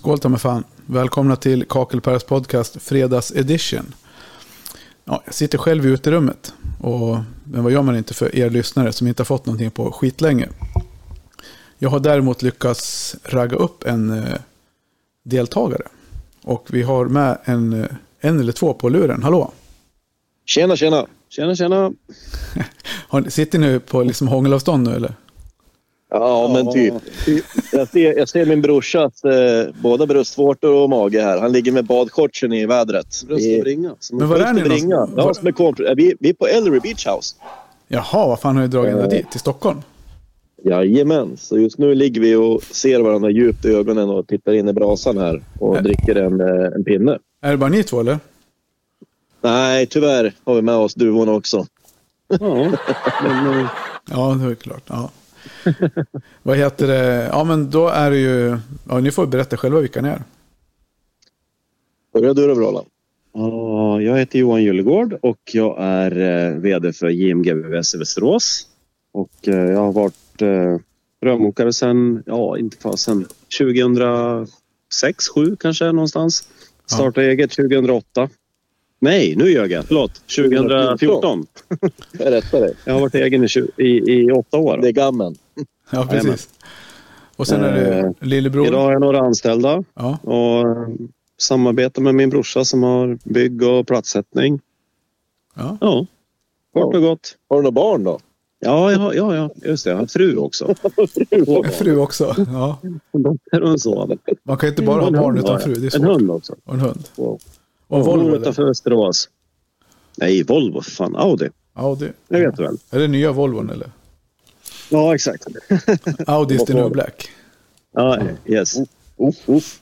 Skål ta mig fan. Välkomna till Kakelpärs podcast Fredags Edition. Ja, jag sitter själv i uterummet. Och, men vad gör man inte för er lyssnare som inte har fått någonting på skitlänge. Jag har däremot lyckats ragga upp en eh, deltagare. Och vi har med en, eh, en eller två på luren. Hallå! Tjena, tjena! Tjena, tjena! Sitter ni på liksom hångelavstånd nu eller? Ja, men typ. Jag ser, jag ser min brorsas eh, båda bröstvårtor och mage här. Han ligger med badshortsen i vädret. Bröst och bringa. Men var är ni någonstans? Ja, som är kompis. vi, vi är på Ellery Beach House. Jaha, vad fan har ni dragit ända Eh. dit? Till Stockholm? Jajamän, så just nu ligger vi och ser varandra djupt i ögonen och tittar in i brasan här och Äh. dricker en, eh, en pinne. Är det bara ni två eller? Nej, tyvärr har vi med oss duvorna också. Ja, men eh, Ja, det är klart. Ja. Vad heter det? Ja, men då är det ju... Ja, ni får berätta själva vilka ni är. Börjar du då, Roland? ja, jag heter Johan Gyllegård och jag är eh, VD för JMG VVS i Västerås. Och eh, jag har varit eh, rörmokare sedan, ja inte fasen, 2006, 2007 kanske någonstans. Startade eget 2008. Nej, nu ljög jag. Förlåt. 2014. Jag rättar dig. Jag har varit egen i, i, i åtta år. Det är gammen. Ja, precis. Och sen är det Eh, lillebror. Idag har jag några anställda Ja, och eh, samarbetar med min brorsa som har bygg och platssättning. ja. Ja, kort och gott. Har du några barn då? Ja, ja, ja, ja, just det. Jag har fru också. Och fru också. Ja. En dotter och en son. Man kan inte bara ha En barn utan fru. Det är En hund också. Och en hund. Wow. Och Volvo. utanför Västerås. Nej, Volvo. för Fan, Audi. Audi. Det vet du väl? Är det nya Volvon eller? Ja, exakt. Audi is the new black. Ja, yes. Uff, uff.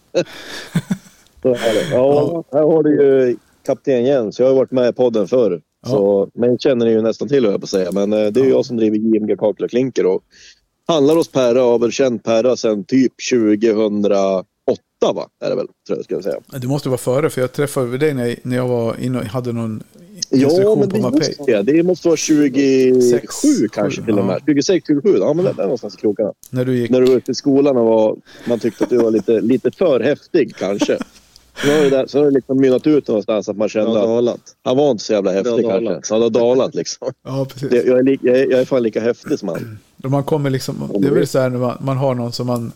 Så är det. Ja, här har du ju kapten Jens. Jag har varit med i podden förr. Ja. Så, men känner ni ju nästan till, jag på säga. Men eh, det är ju jag som driver JMG Kakel och Klinker och handlar hos Perra och har väl känt Perra sedan typ 2008, va? Är det väl, tror jag ska jag säga. Du måste vara före, för jag träffade dig när jag, när jag var inne och hade någon Ja, men på det måste, jag. det måste vara 27 Sex, kanske till och med. ja. 26, 27. Ja, men det är någonstans i krokarna. När du gick... När du var ute i skolan och var, man tyckte att du var lite, lite för häftig kanske. Så har det, där, så har det liksom mynnat ut någonstans att man kände att dalat. han var inte så jävla häftig Det kanske. Så han har dalat liksom. Ja, precis. Det, jag, är li, jag, är, jag är fan lika häftig som han. Man kommer liksom, det är väl så här när man, man har någon som man,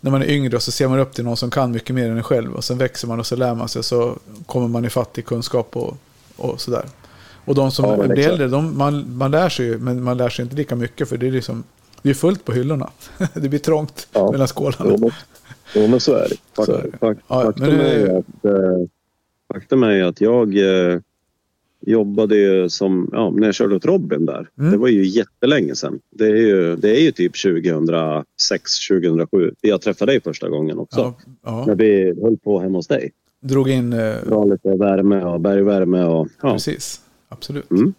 när man är yngre så ser man upp till någon som kan mycket mer än en själv och sen växer man och så lär man sig så kommer man i kunskap och, och sådär. Och de som Ja, blir äldre, de, man, man lär sig ju, men man lär sig inte lika mycket för det är liksom, det är fullt på hyllorna. det blir trångt Ja. mellan skålarna. Jo, men, jo, men så är det. Fak- Så är det. fak- Ja, faktum, är ju att, faktum är ju att jag eh, jobbade ju som, ja, när jag körde åt Robin där. Mm. Det var ju jättelänge sedan. Det är ju, det är ju typ 2006, 2007. Jag träffade dig första gången också. Ja, ja. När vi höll på hemma hos dig. Drog in, eh, Dra lite värme och bergvärme och ja. precis. Absolut. Mm.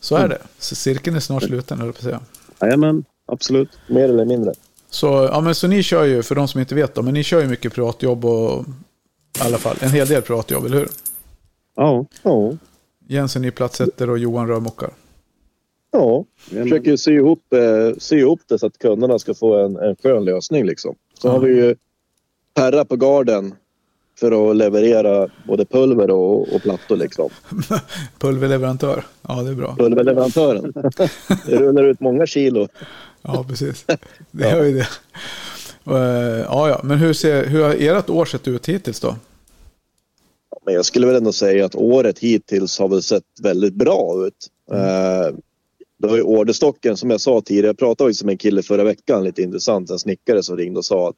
Så är det. Så cirkeln är snart sluten, höll jag på att säga. Jajamän, absolut. Mer eller mindre. Så, ja, men så ni kör ju, för de som inte vet då, men ni kör ju mycket privatjobb och i alla fall en hel del privatjobb, eller hur? Ja. Ja. Jens är ny platssättare och Johan rörmokar. Ja. Jajamän. Försöker sy ihop, eh, sy ihop det så att kunderna ska få en, en skön lösning liksom. Så Ja. har vi ju Perra på garden för att leverera både pulver och, och plattor liksom. Pulverleverantör. Ja, det är bra. Pulverleverantören. det rullar ut många kilo. Ja, precis. Det gör ju det. Eh, Ja, ja. Men hur, ser, hur har ert år sett ut hittills då? Men jag skulle väl ändå säga att året hittills har väl sett väldigt bra ut. Eh, det var ju orderstocken som jag sa tidigare. Jag pratade faktiskt med en kille förra veckan, lite intressant, en snickare som ringde och sa att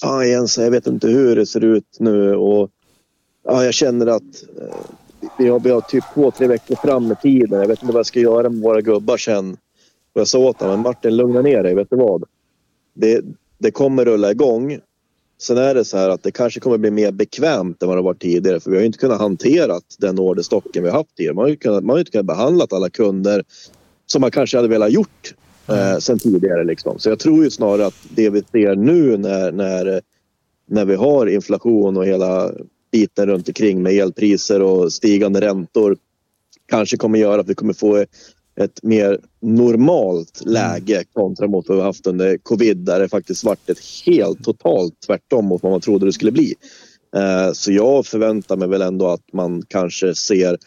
Fan Jens, jag vet inte hur det ser ut nu och ja, jag känner att eh, vi, har, vi har typ två, tre veckor fram med tiden. Jag vet inte vad jag ska göra med våra gubbar sen. Och jag sa åt honom, Martin lugna ner dig, vet du vad? Det, det kommer rulla igång. Sen är det så här att det kanske kommer bli mer bekvämt än vad det var tidigare. För vi har inte kunnat hantera den orderstocken vi har haft tidigare. Man har ju, kunnat, man har inte kunnat behandla alla kunder som man kanske hade velat gjort eh, sen tidigare. Liksom. Så jag tror ju snarare att det vi ser nu när, när, när vi har inflation och hela biten runt omkring med elpriser och stigande räntor kanske kommer göra att vi kommer få ett mer normalt läge kontra mot vad vi haft under covid där det faktiskt varit ett helt totalt tvärtom mot vad man trodde det skulle bli. Eh, så jag förväntar mig väl ändå att man kanske ser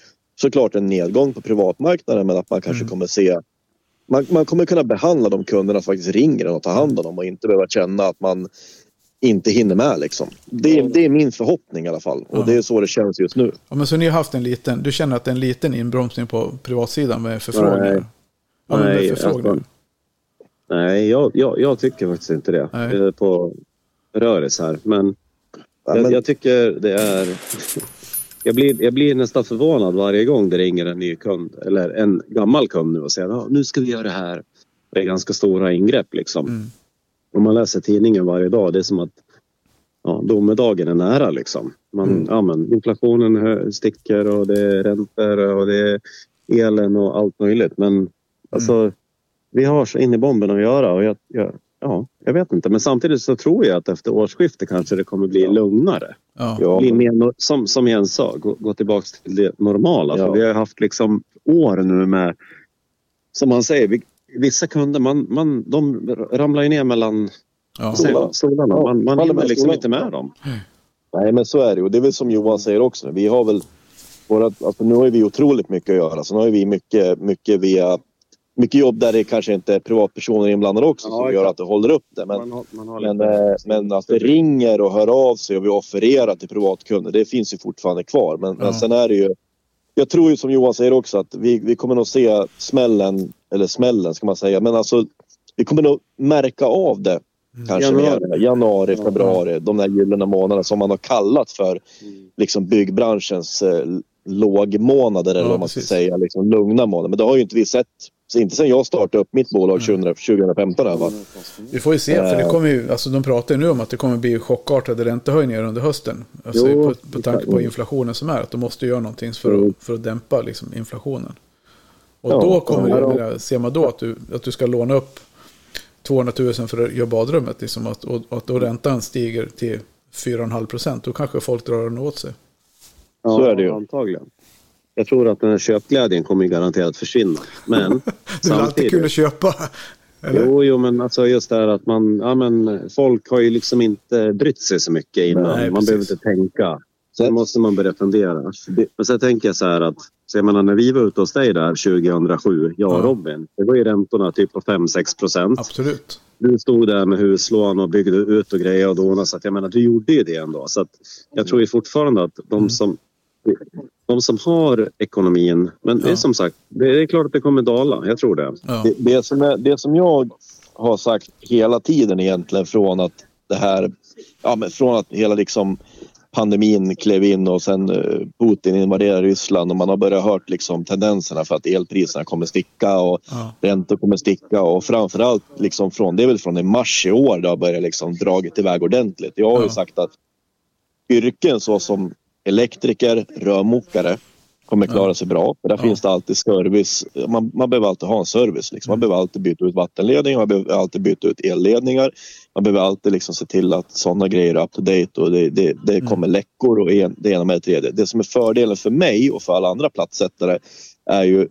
såklart en nedgång på privatmarknaden men att man kanske Mm. kommer se man, man kommer kunna behandla de kunderna som faktiskt ringer och ta hand om dem och inte behöva känna att man inte hinner med liksom. Det, det är min förhoppning i alla fall och Ja. det är så det känns just nu. Ja, men så ni har haft en liten, du känner att det är en liten inbromsning på privatsidan med förfrågningar? Nej. Ja, med Nej, förfrågningar. alltså, Nej, jag, jag, jag tycker faktiskt inte det. Nej. På röris här. Men, Ja, jag, men- jag tycker det är... Jag blir, jag blir nästan förvånad varje gång det ringer en ny kund eller en gammal kund nu och säger att nu ska vi göra det här. Det är ganska stora ingrepp liksom. Mm. Om man läser tidningen varje dag, det är som att ja, domedagen är nära liksom. Man, Mm. ja, men, inflationen sticker och det är räntor och det är elen och allt möjligt. Men alltså, vi har så in i bomben att göra och jag, jag, ja, jag vet inte. Men samtidigt så tror jag att efter årsskiftet kanske det kommer bli lugnare. Ja. Ja, Bli mer, som, som Jens sa, gå, gå tillbaka till det normala. Ja. För vi har haft liksom år nu med, som man säger, vi, vissa kunder man, man, de ramlar ju ner mellan Ja. stolarna. stolarna. Man, man hinner liksom stolarna. inte med dem. Nej, men så är det ju. Det är väl som Johan säger också. Vi har väl våra, alltså nu har vi otroligt mycket att göra. Så nu har vi mycket, mycket via mycket jobb där det kanske inte är privatpersoner inblandade också Ja, som gör att det håller upp det. Men, man har, man har men, eh, men att det ringer och hör av sig och vi offererar till privatkunder, det finns ju fortfarande kvar. Men, Ja. men sen är det ju jag tror ju som Johan säger också att vi, vi kommer nog se smällen, eller smällen ska man säga, men alltså vi kommer nog märka av det kanske Januari. mer. Januari, Ja. februari, de där gyllene månaderna som man har kallat för Mm. liksom byggbranschens eh, lågmånader eller Ja, vad man ska precis. säga, liksom lugna månader. Men det har ju inte vi sett, så inte sen jag startade upp mitt bolag 20, 2015 i alla fall. Vi får ju se, för det Eh. kommer ju, alltså de pratar ju nu om att det kommer bli chockartade räntehöjningar under hösten. Alltså Jo, på, på tanke på inflationen som är, att de måste göra någonting för, att, för att dämpa liksom, inflationen. Och Ja, då kommer ja, det, menar, ser man då att du, att du ska låna upp 200 000 för att göra badrummet, liksom att, och, och att då räntan stiger till 4,5 procent, då kanske folk drar den åt sig. Ja, Så är det ju. Antagligen. Jag tror att den här köpglädjen kommer garanterat försvinna. Men Det är väl alltid kul att köpa. Eller? Jo, jo, men alltså just det här att man, ja men folk har ju liksom inte brytt sig så mycket innan. Nej, man behöver inte tänka. Sen måste man börja fundera. Men sen tänker jag så här att, så jag menar när vi var ute hos dig där 2007, jag och Ja. Robin, det var ju räntorna typ på 5-6 procent. Absolut. Du stod där med huslån och byggde ut och grejer och donade. Så att jag menar, du gjorde ju det ändå. Så att jag tror ju fortfarande att de Mm. som, de som har ekonomin, men det är Ja. som sagt, det är klart att det kommer dala. Jag tror det. Ja. Det, det, som är, det som jag har sagt hela tiden egentligen från att det här, ja men från att hela liksom pandemin klev in och sen eh, Putin invaderade Ryssland och man har börjat hört liksom tendenserna för att elpriserna kommer sticka och Ja. räntor kommer sticka och framförallt liksom från, det är väl från i mars i år det har börjat liksom dragit iväg ordentligt. Jag har ju Ja. sagt att yrken såsom elektriker, rörmokare kommer klara sig bra. För där Ja. finns det alltid service. Man, man behöver alltid ha en service. Liksom. Man behöver alltid byta ut vattenledningar, man behöver alltid byta ut elledningar. Man behöver alltid liksom se till att sådana grejer är up to date och det, det, det kommer läckor och en, det ena med det tredje. Det som är fördelen för mig och för alla andra platssättare är ju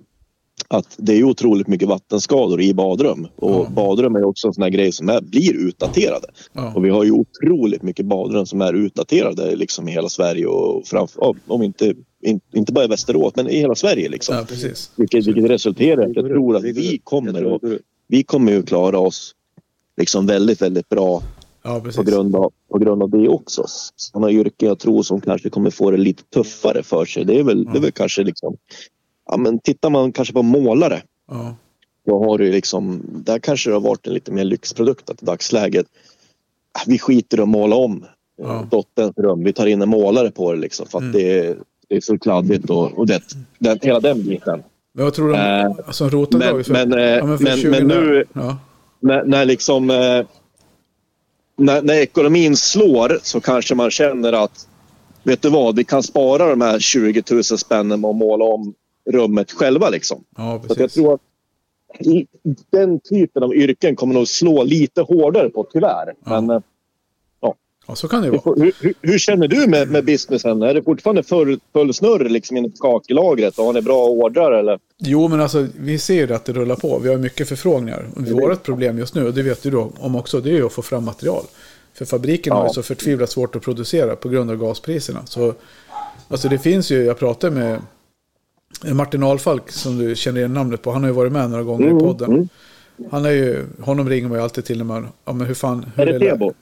att det är otroligt mycket vattenskador i badrum. Och Ja. badrum är också en sån här grej som är, blir utdaterade. Ja. Och vi har ju otroligt mycket badrum som är utdaterade liksom i hela Sverige och framför, ja, om inte, in, inte bara i Västerås men i hela Sverige liksom. ja, precis. Vilket, vilket resulterar i att jag tror att vi kommer, att, vi kommer ju klara oss liksom väldigt, väldigt bra Ja, på grund av, på grund av det också. Sådana yrken jag tror som kanske kommer få det lite tuffare för sig. Det är väl, det är väl kanske liksom... Ja, men tittar man kanske på målare. Ja. Då har du liksom, där kanske det har varit en lite mer lyxprodukt att i dagsläget. ah, Vi skiter i att måla om Ja. ja. dotterns rum. Vi tar in en målare på det liksom för att Mm. det, är, det är så kladdigt och, och det, den, hela den biten. Men vad tror om, Eh, alltså men- för, men, eh, ja, men men- 20 men nu- Ja. när, när liksom eh, när, när ekonomin slår så kanske man känner att vet du vad, vi kan spara de här 20 000 spännen att måla om rummet själva liksom. ja, Så jag tror att den typen av yrken kommer nog slå lite hårdare på tyvärr. Ja. Men eh, Ja, så kan det vara. hur, hur- hur känner du med, med businessen? Är det fortfarande full, full snurr liksom inne på kakellagret? Och har ni bra ordrar eller? Jo, men alltså vi ser ju att det rullar på. Vi har mycket förfrågningar. Vårt problem just nu, och det vet du då om också, det är ju att få fram material. För fabriken har ju Ja. så förtvivlat svårt att producera på grund av gaspriserna. Så, alltså det finns ju, jag pratade med Martin Alfalk, som du känner igen namnet på. Han har ju varit med några gånger Mm, i podden. mm. Han är ju, honom ringer man ju alltid till när man, ja men hur fan. Hur Är det lä- Tebo?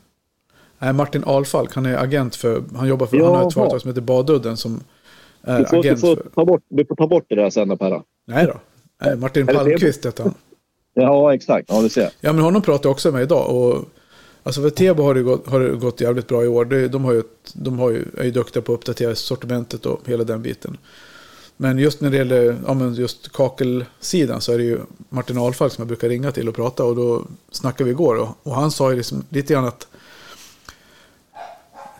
Nej, Martin Alfalk, han är agent för, han jobbar för, han har Jaha. ett företag som heter Badudden som är Du får, du, agent får för, ta bort, du får ta bort det där sen då, Perra. nej då. Nej, Martin Är Palmqvist heter han. Ja, exakt. Ja, du ser. Ja, men honom pratade jag också med idag. Och, alltså för Tebo har det gått, har det gått jävligt bra i år. De har ju, de har ju, är ju duktiga på att uppdatera sortimentet och hela den biten. Men just när det gäller ja, men just kakelsidan så är det ju Martin Ahlfalk som jag brukar ringa till och prata. Och då snackade vi igår. Och, och han sa ju liksom lite grann att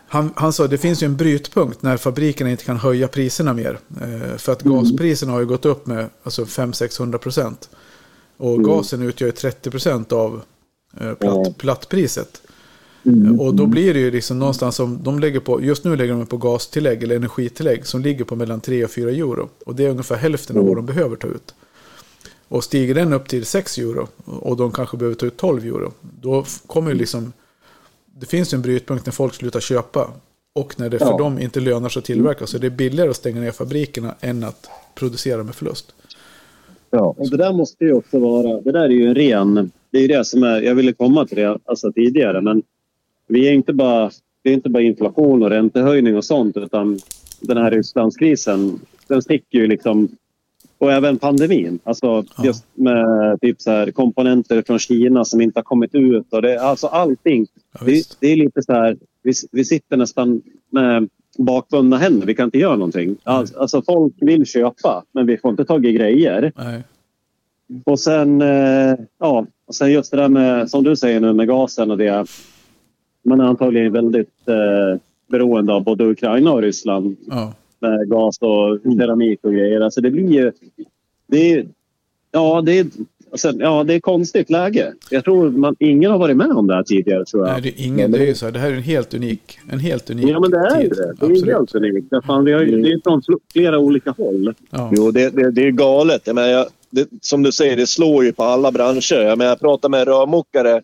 han, han sa att det finns ju en brytpunkt när fabrikerna inte kan höja priserna mer. Eh, för att gaspriserna har ju gått upp med alltså 500-600 procent. Och gasen utgör ju 30 procent av eh, platt, plattpriset. Eh, Och då blir det ju liksom någonstans som de lägger på, just nu lägger de på gastillägg eller energitillägg som ligger på mellan 3 och 4 euro. Och det är ungefär hälften av vad de behöver ta ut. Och stiger den upp till 6 euro och de kanske behöver ta ut 12 euro. Då kommer ju liksom, det finns ju en brytpunkt när folk slutar köpa. Och när det för Ja. dem inte lönar sig att tillverka. Så det är billigare att stänga ner fabrikerna än att producera med förlust. Ja. Och det där måste ju också vara... Det där är ju en ren... Det är ju det som är... Jag ville komma till det alltså tidigare, men vi är inte bara... Det är inte bara inflation och räntehöjning och sånt, utan den här Rysslandskrisen, den sticker ju liksom... Och även pandemin. Alltså just med typ så här komponenter från Kina som inte har kommit ut. Och det, alltså allting. Ja, Det, det är lite så här... Vi, vi sitter nästan med bakbundna händer. Vi kan inte göra någonting. Alltså, alltså folk vill köpa, men vi får inte tag i grejer. Nej. Och sen, eh, ja, och sen just det där med, som du säger nu med gasen och det. Man är antagligen väldigt eh, beroende av både Ukraina och Ryssland Ja. med gas och keramik och grejer. Alltså det blir ju... Det är, ja, det är, sen, ja, det är konstigt läge. Jag tror man, ingen har varit med om det här tidigare tror jag. Nej, det är ingen. Det är ju så här, det här är en helt unik, en helt unik Ja, men det är tid. det. Det är Absolut. helt unikt. Därför Fan, vi har, ju- det är från flera olika håll. Ja. Jo, det, det, det är galet. Jag menar, jag, det, som du säger, det slår ju på alla branscher. Jag, menar, jag pratade med en rörmokare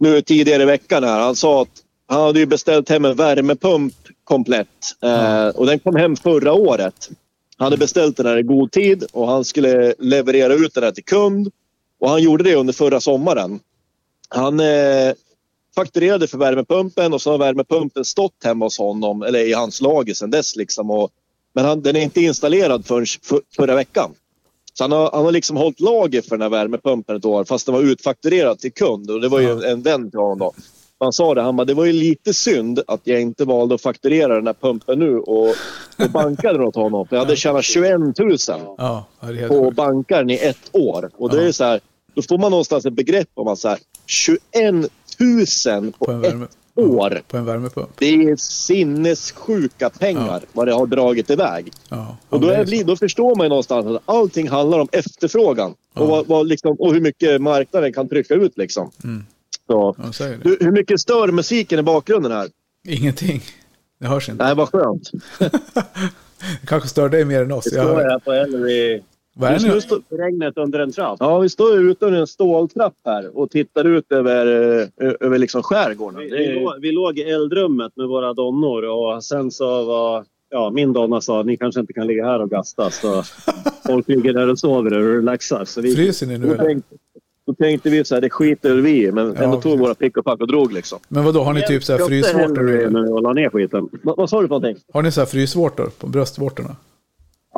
nu tidigare i veckan. Här. Han sa att han hade ju beställt hem en värmepump komplett. Eh, och den kom hem förra året. Han hade beställt den här i god tid och han skulle leverera ut den här till kund. Och han gjorde det under förra sommaren. Han eh, fakturerade för värmepumpen och så har värmepumpen stått hemma hos honom, eller i hans lager sedan dess. Liksom, och, men han, den är inte installerad förrän för, förra veckan. Så han har, han har liksom hållit lager för den här värmepumpen ett år fast den var utfakturerad till kund. Och det var ju en vän till honom då. Han sa det, han bara, det var ju lite synd att jag inte valde att fakturera den här pumpen nu och, och bankade den åt honom. För jag hade tjänat 21 000 Ja, det på bankaren i ett år. Och Ja. är det så här, då får man någonstans ett begrepp om att så här, 21 000 på, På ett år. På en värmepump. Det är sinnessjuka pengar vad det har dragit iväg. Ja. Och då, Ja, det är, då förstår man ju någonstans att allting handlar om efterfrågan. Ja. Och, vad, vad liksom, och hur mycket marknaden kan trycka ut. Liksom. Mm. Så, Ja, det. hur, mycket stör musiken i bakgrunden här? Ingenting. Det hörs inte. Nej, vad skönt. Det kanske stör dig mer än oss. Det Jag står hör. här på Ellery. Vad är Just det nu står- Regnet under en trapp. Ja, vi står ute under en ståltrapp här och tittar ut över, eh, över liksom skärgården. Vi, vi, låg, vi låg i eldrummet med våra donnor och sen så var ja, min donna sa ni kanske inte kan ligga här och gasta. Så folk ligger där och sover och relaxar. Så vi, Fryser ni nu då, tänkte, då tänkte vi så här, det skiter vi men Ja, ändå tog precis. våra pick och pack och drog liksom. Men vad då har ni typ så här Köpte frysvårtor? Vi la ner skiten. Va, vad sa du för någonting? Har ni så här frysvårtor på bröstvårtorna?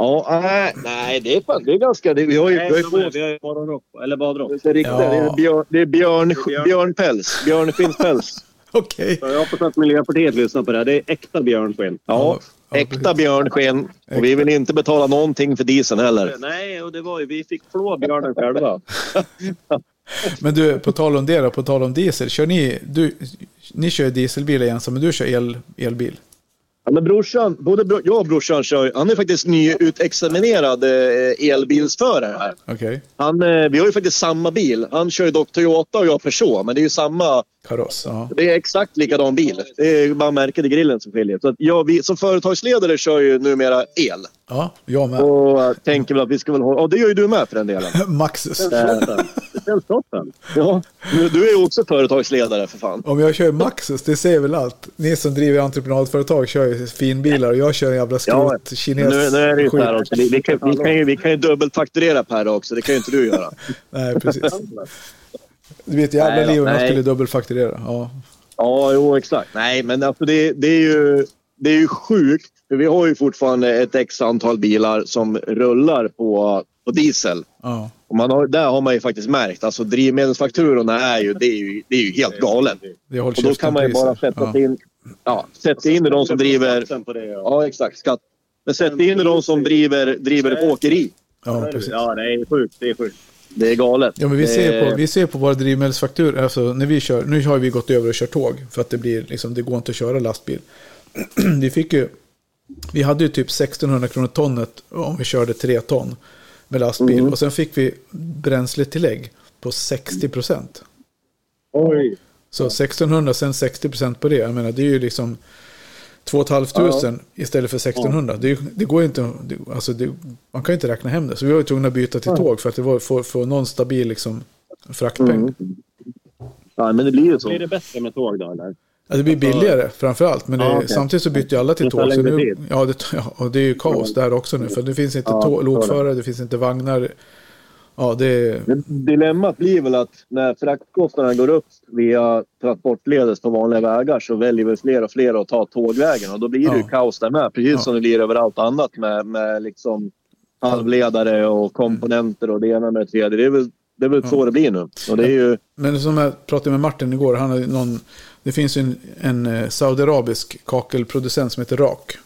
Ja, nej, nej det är fan, det är ganska... Det, vi har ju, vi har ju Nej, vi har ju morgonrock, eller badrock. det är, riktigt, Ja. det är, björn, det är björn, Det är björn. björnpäls. Björnskinspäls. Okej. Så jag hoppas att Miljöpartiet lyssnar på det här. Det är äkta björnskinn. Ja, ja, äkta precis. björnskinn. Och vi vill inte betala någonting för dieseln heller. Nej, och det var ju, vi fick flå björnen själva. Men du, på tal om det då, på tal om diesel. Kör ni, du, ni kör dieselbil igen, men du kör el, elbil? Ja, men brorsan, både bro, jag och brorsan kör, han är faktiskt nyutexaminerad eh, elbilsförare här. Okej. Han, eh, vi har ju faktiskt samma bil. Han kör ju dock Toyota och jag Peugeot, men det är ju samma. Kaross. Ja. Det är exakt likadan bil. Det är bara märket i grillen som skiljer. Så att jag, vi, som företagsledare kör ju numera el. ja, jag med. Och tänker väl att vi ska väl ha... Ja, det gör ju du med för den delen. Maxus. Toppen. Ja, du är ju också företagsledare för fan. Om jag kör Maxus, det säger väl allt. Ni som driver entreprenadföretag kör ju finbilar och jag kör en jävla Ja, skrot kines Nu, nu är det ju. Per också. Vi, vi, kan, vi, kan ju, vi kan ju dubbelfakturera Per också. Det kan ju inte du göra. Nej, precis. Det blir ett jävla Nej liv om jag nej. skulle dubbelfakturera. Ja. Ja, jo exakt. Nej, men alltså det, det, är ju, det är ju sjukt. För vi har ju fortfarande ett x antal bilar som rullar på, på diesel. Ja. Och man har, där har man ju faktiskt märkt. Alltså drivmedelsfakturorna är ju, det är ju, det är ju helt galet. Och då kan man ju bara sätta in, ja, sätta in de som driver... Ja. Ja, exakt. Skatt. Men sätt in de som driver, driver ett åkeri. Ja, precis. Ja, det är sjukt. Det är sjukt. Det är galet. Ja, men vi ser på, vi ser på våra drivmedelsfakturor, alltså när vi kör, nu har vi gått över och kört tåg, för att det blir liksom, det går inte att köra lastbil. vi fick ju, vi hade ju typ 1600 kronor tonnet om vi körde 3 ton med lastbil. Mm. Och sen fick vi bränsletillägg på 60 procent. Oj. Så 1600 sen 60 procent på det, jag menar det är ju liksom 2 500 istället för 1600. Det, det går inte, det, alltså det, man kan ju inte räkna hem det. Så vi var ju tvungna att byta till tåg för att det var för, för någon stabil liksom, fraktpeng. Mm. Ja, men det blir ju så. Blir det bättre med tåg då, eller? Ja, det blir billigare framför allt. Men det, Ja, okej. samtidigt så bytte ju alla till tåg. Så nu, ja, det, ja, och det är ju kaos där också nu. För det finns inte Ja, tå, så är det. lokförare, det finns inte vagnar. Ja, det Dilemmat blir väl att när fraktkostnaderna går upp via transportledes på vanliga vägar så väljer väl fler och fler att ta tågvägen och då blir det Ja. kaos där med. Precis Ja. som det blir överallt annat med, med liksom halvledare och komponenter och det ena med det tredje. Det är väl, det är väl så det blir nu. Och det är ju... Men som jag pratade med Martin igår, han har någon, det finns en, en eh, saudiarabisk kakelproducent som heter Rak.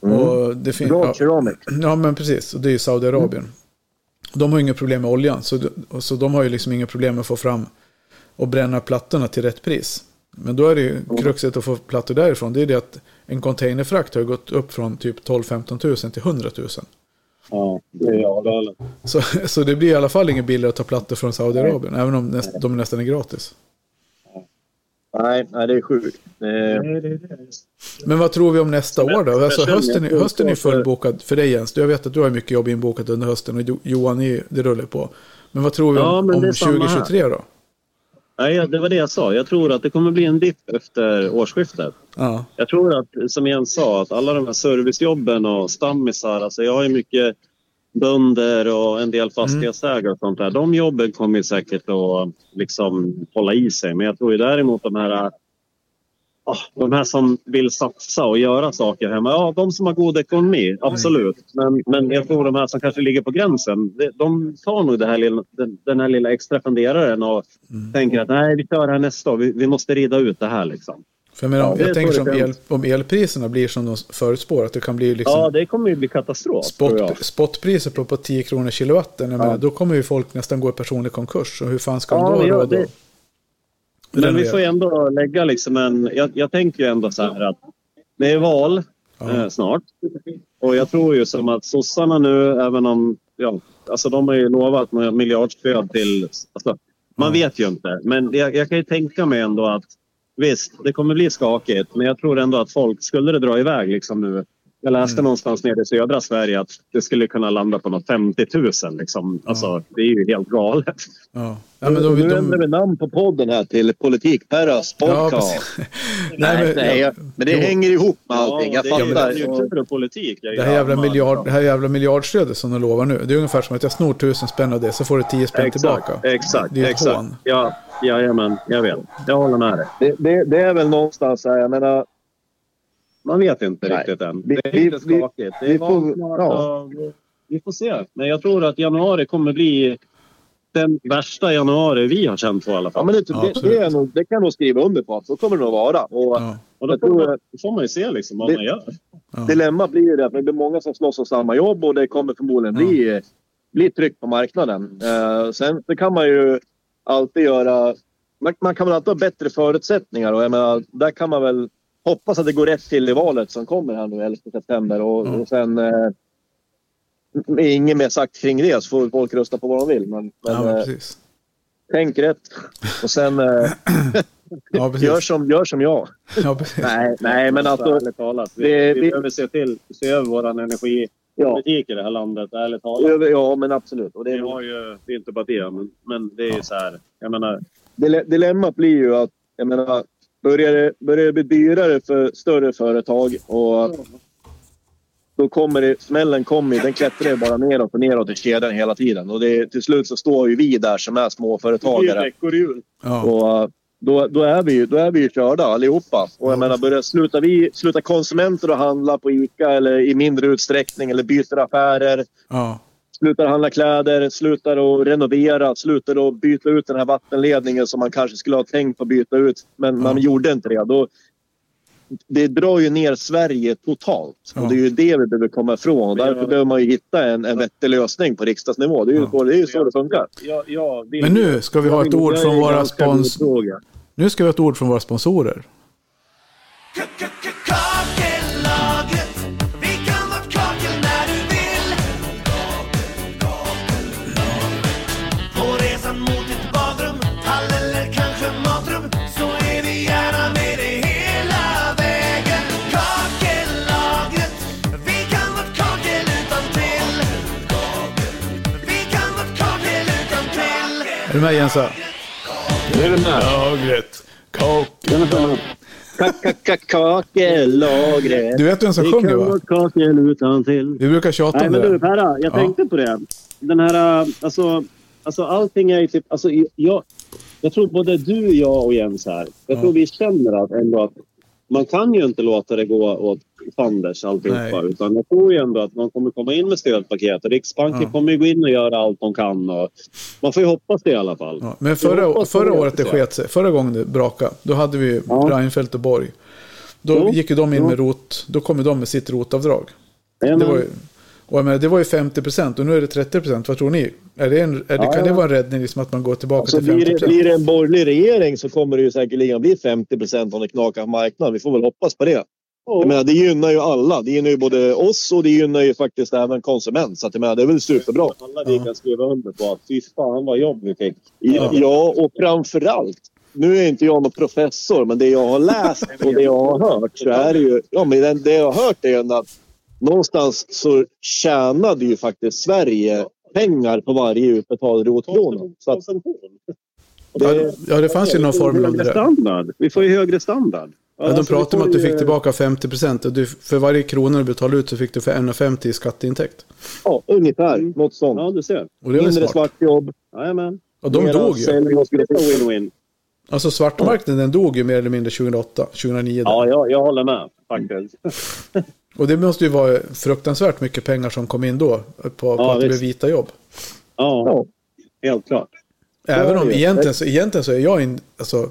Och det fin- ja, ceramic. ja, men precis. Och det är ju Saudiarabien. De har inga problem med oljan. Så, så de har ju liksom inga problem med att få fram och bränna plattorna till rätt pris. Men då är det ju kruxet att få plattor därifrån. Det är det att en containerfrakt har gått upp från typ 12-15 tusen till 100 000. Ja, det är jag. Så, så det blir i alla fall inget billigare att ta plattor från Saudiarabien. Även om de nästan är gratis. Nej, nej, det är sjukt. Men vad tror vi om nästa år då? Alltså hösten, hösten är fullbokad för dig Jens. Jag vet att du har mycket jobb inbokat under hösten och Jo- Johan, är, det rullar på. Men vad tror vi Ja, om, men om det är samma här. 2023 då? Nej, det var det jag sa. Jag tror att det kommer bli en dipp efter årsskiftet. Ja, Jag tror att, som Jens sa, att alla de här servicejobben och stammisar, alltså jag har ju mycket bönder och en del fastighetsägare och sånt där. De jobben kommer ju säkert att liksom hålla i sig. Men jag tror ju däremot de här ah, de här som vill satsa och göra saker hemma, ja de som har god ekonomi, absolut. Men, men jag tror de här som kanske ligger på gränsen, de, tar nog det här lilla, den, här lilla extra funderaren och tänker att nej, vi kör det här nästa år, vi, vi måste rida ut det här liksom. För jag, menar, Ja, jag tänker som el, om elpriserna blir som de förutspår, att det kan bli liksom Ja, det kommer ju bli katastrof. spot, spotpriser på, på 10 kronor kilowatten. Menar, då kommer ju folk nästan gå i personlig konkurs. Och hur fan ska Ja, de då ja, ha råd Men vi får ju ändå lägga liksom en... Jag, jag tänker ju ändå så här att det är val Ja. eh, snart. Och jag tror ju som att sossarna nu, även om... Ja, alltså de har ju lovat miljardstöd till... Alltså, man vet ju inte. Men jag, jag kan ju tänka mig ändå att visst, det kommer bli skakigt. Men jag tror ändå att folk, skulle det dra iväg liksom nu. Jag läste Mm. någonstans nere i södra Sverige att det skulle kunna landa på något 50 000. Liksom. Alltså, det är ju helt galet. Ja. Ja, men de, nu de, ändrar vi namn på podden här till Politikperras ja, podcast. precis. nej, nej, ja, men det jo. hänger ihop med allting. Jag det är ju fattar. och politik. är ju Det här, jävla miljard, det här jävla miljardstödet som de lovar nu. Det är ungefär som att jag snor tusen spänn av det så får du tio spänn tillbaka. Exakt, exakt. Det är ett exakt. hån. Ja, jajamän, jag vet. Jag håller med dig. Det, det, det är väl någonstans här, jag menar, Man vet inte Nej. riktigt än. Vi- Det är vi- lite vi- skakigt. Det vi är får- ja. och Vi får se. Men jag tror att januari kommer bli den värsta januari vi har känt på i alla ja, fall. men det, Ja, det, det, är nog, det kan jag nog skriva under på. Så kommer det nog vara. Och Ja. och då tror- man, då får man ju se liksom vad Det- man gör. Ja. Dilemma blir ju det att det blir många som slåss om samma jobb och det kommer förmodligen bli, bli tryck på marknaden. Eh, sen så kan man ju alltid göra... Man, man kan väl alltid ha bättre förutsättningar och jag menar, där kan man väl hoppas att det går rätt till i valet som kommer här nu 11 september. Och, Mm. och sen... Eh, inget mer sagt kring det så får folk rösta på vad de vill. Men, men, Ja, men eh, tänk rätt. Och sen eh, Ja, gör, som, gör som jag. Ja. Nej, nej men alltså... ärligt talat. Vi, det- vi, vi- behöver se till se över vår energipolitik Ja, i det här landet, ärligt talat. ja men absolut. Och det, Vi har ju, det är inte bara det, men, men det är ju så här. Jag menar, Dile- Dilemmat blir ju att jag menar, börjar, det, börjar det bli dyrare för större företag och då kommer det, smällen kommer den klättrar ju bara neråt och neråt i kedjan hela tiden. Och det, till slut så står ju vi där som är småföretagare. Ja. Och då, då, är vi ju, då är vi ju körda allihopa. Och jag menar, börjar, slutar, vi, slutar konsumenter att handla på ICA eller i mindre utsträckning eller byter affärer Ja. Slutar handla kläder, slutar att renovera, slutar att byta ut den här vattenledningen som man kanske skulle ha tänkt på att byta ut. Men man Ja. gjorde inte det. Då, det drar ju ner Sverige totalt. Ja. Och det är ju det vi behöver komma ifrån. Och därför behöver man ju hitta en, en vettig lösning på riksdagsnivå. Det är ju, Ja. så, det, är ju så det funkar. Ja, ja, det, Men nu ska vi ha ett ord från våra spons... Nu ska vi ha ett ord från våra sponsorer. Med Jensa? är det med. Lagret. Kakel. Kakellagret. Du vet vem som sjunger va? kakel utan till. Vi brukar tjata Nej om men du det. Perra, jag Ja. tänkte på det. Den här, äh, alltså, alltså allting är ju typ, alltså jag, jag tror både du, jag och Jens här, jag Ja. tror vi känner att ändå att man kan ju inte låta det gå åt fanders alltihopa. Nej. Utan jag tror ju ändå att man kommer komma in med stödpaket. Riksbanken Ja. kommer ju gå in och göra allt de kan. Och man får ju hoppas det i alla fall. Ja, men förra, förra året det sket sig. Förra gången det brakade. Då hade vi Ja. Reinfeldt och Borg. Då Jo, gick ju de in jo. med rot. Då kom de med sitt rotavdrag. Det var ju, och jag menar, det var ju 50 procent och nu är det 30 procent. Vad tror ni? Är det en, är det, Ja, kan det vara en räddning liksom att man går tillbaka Alltså, till 50 blir, det, procent? blir det en borgerlig regering så kommer det ju säkerligen bli 50 procent om det knakar på marknaden. Vi får väl hoppas på det. Jag menar, det gynnar ju alla. Det gynnar ju både oss och det gynnar ju faktiskt även konsument. Så att jag menar, det är väl superbra. Alla vi kan skriva under på att fy fan vad jobb vi fick. Ja, ja och framförallt. Nu är inte jag någon professor, men det jag har läst och det jag har hört så är det ju... Ja, men det, jag har hört är att någonstans så tjänade ju faktiskt Sverige pengar på varje utbetald rotkrona. Så att Konsumtion. Ja, det fanns ju någon formel om det standard. Vi får ju högre standard. Ja, de Alltså, pratade om att du fick tillbaka 50 procent. Och du, för varje krona du betalade ut så fick du för 1,50 i skatteintäkt. ja, ungefär Mm. något sånt. Ja, du ser. Och det är Mindre svartjobb. Jajamän. Och de mera dog ju. win-win. Alltså svartmarknaden dog ju mer eller mindre 2008, 2009. där. Ja, jag, jag håller med faktiskt. Och det måste ju vara fruktansvärt mycket pengar som kom in då. På, på Ja, att det blev vita jobb. Ja, helt klart. Även om egentligen så, egentligen så är jag in, alltså,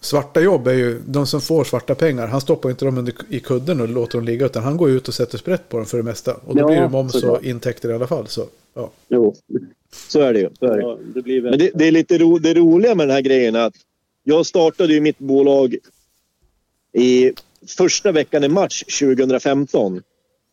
Svarta jobb är ju, de som får svarta pengar, han stoppar inte dem under, i kudden och låter dem ligga. Utan han går ut och sätter sprätt på dem för det mesta. Och då Ja, blir det moms och intäkter i alla fall. Så, ja. Jo, så är det ju. Så är det. Ja, det blir väl... Men det, det är lite ro, det roliga med den här grejen är att jag startade ju mitt bolag i första veckan i mars 2015.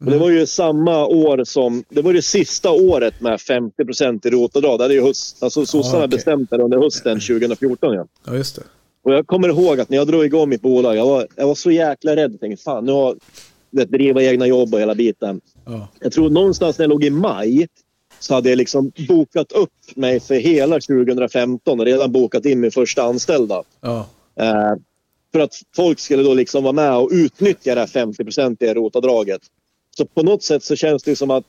Och det var ju samma år som... Det var det sista året med 50% i rotavdrag. Det hade ju höst, alltså sossarna okej. bestämt det under hösten 2014. Ja. ja, just det. Och jag kommer ihåg att när jag drog igång mitt bolag, jag var, jag var så jäkla rädd. Jag tänkte, fan, nu har det driva egna jobb och hela biten. Ja. Jag tror någonstans när jag låg i maj så hade jag liksom bokat upp mig för hela 2015 och redan bokat in min första anställda. Ja. Eh, för att folk skulle då liksom vara med och utnyttja det här 50-procentiga rotavdraget. Så på något sätt så känns det som att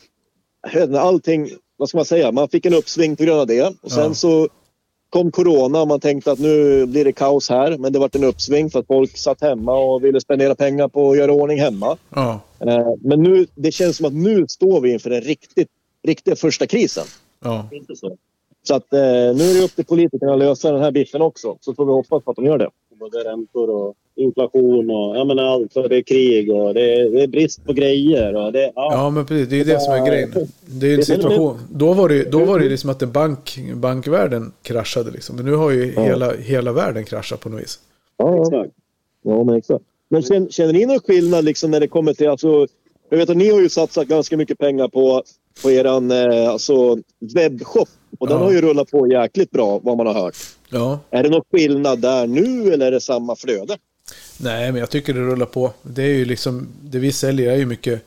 jag vet inte, allting, vad ska man säga, man fick en uppsving på grund av det. Och sen Ja. så kom corona och man tänkte att nu blir det kaos här. Men det var en uppsving för att folk satt hemma och ville spendera pengar på att göra ordning hemma. Ja. Eh, Men nu, det känns som att nu står vi inför den riktigt, riktiga första krisen. Ja. Inte så. Så att eh, nu är det upp till politikerna att lösa den här biffen också. Så får vi hoppas på att de gör det. Både räntor och inflation och jag menar allt. Och det är krig och det är, det är brist på grejer. Och det, ja. Ja, men precis. Det är ju det som är grejen. Det är en situation. Då var det ju då var det ju liksom att bank, bankvärlden kraschade liksom. Men nu har ju hela, hela världen kraschat på något vis. Ja, ja. Exakt. ja men exakt. Men känner, känner ni någon skillnad liksom när det kommer till... Alltså, jag vet att ni har ju satsat ganska mycket pengar på, på er eh, alltså, webbshop. Och den Ja. har ju rullat på jäkligt bra vad man har hört. Ja. Är det någon skillnad där nu eller är det samma flöde? Nej, men jag tycker det rullar på. Det är ju liksom, det vi säljer är ju mycket...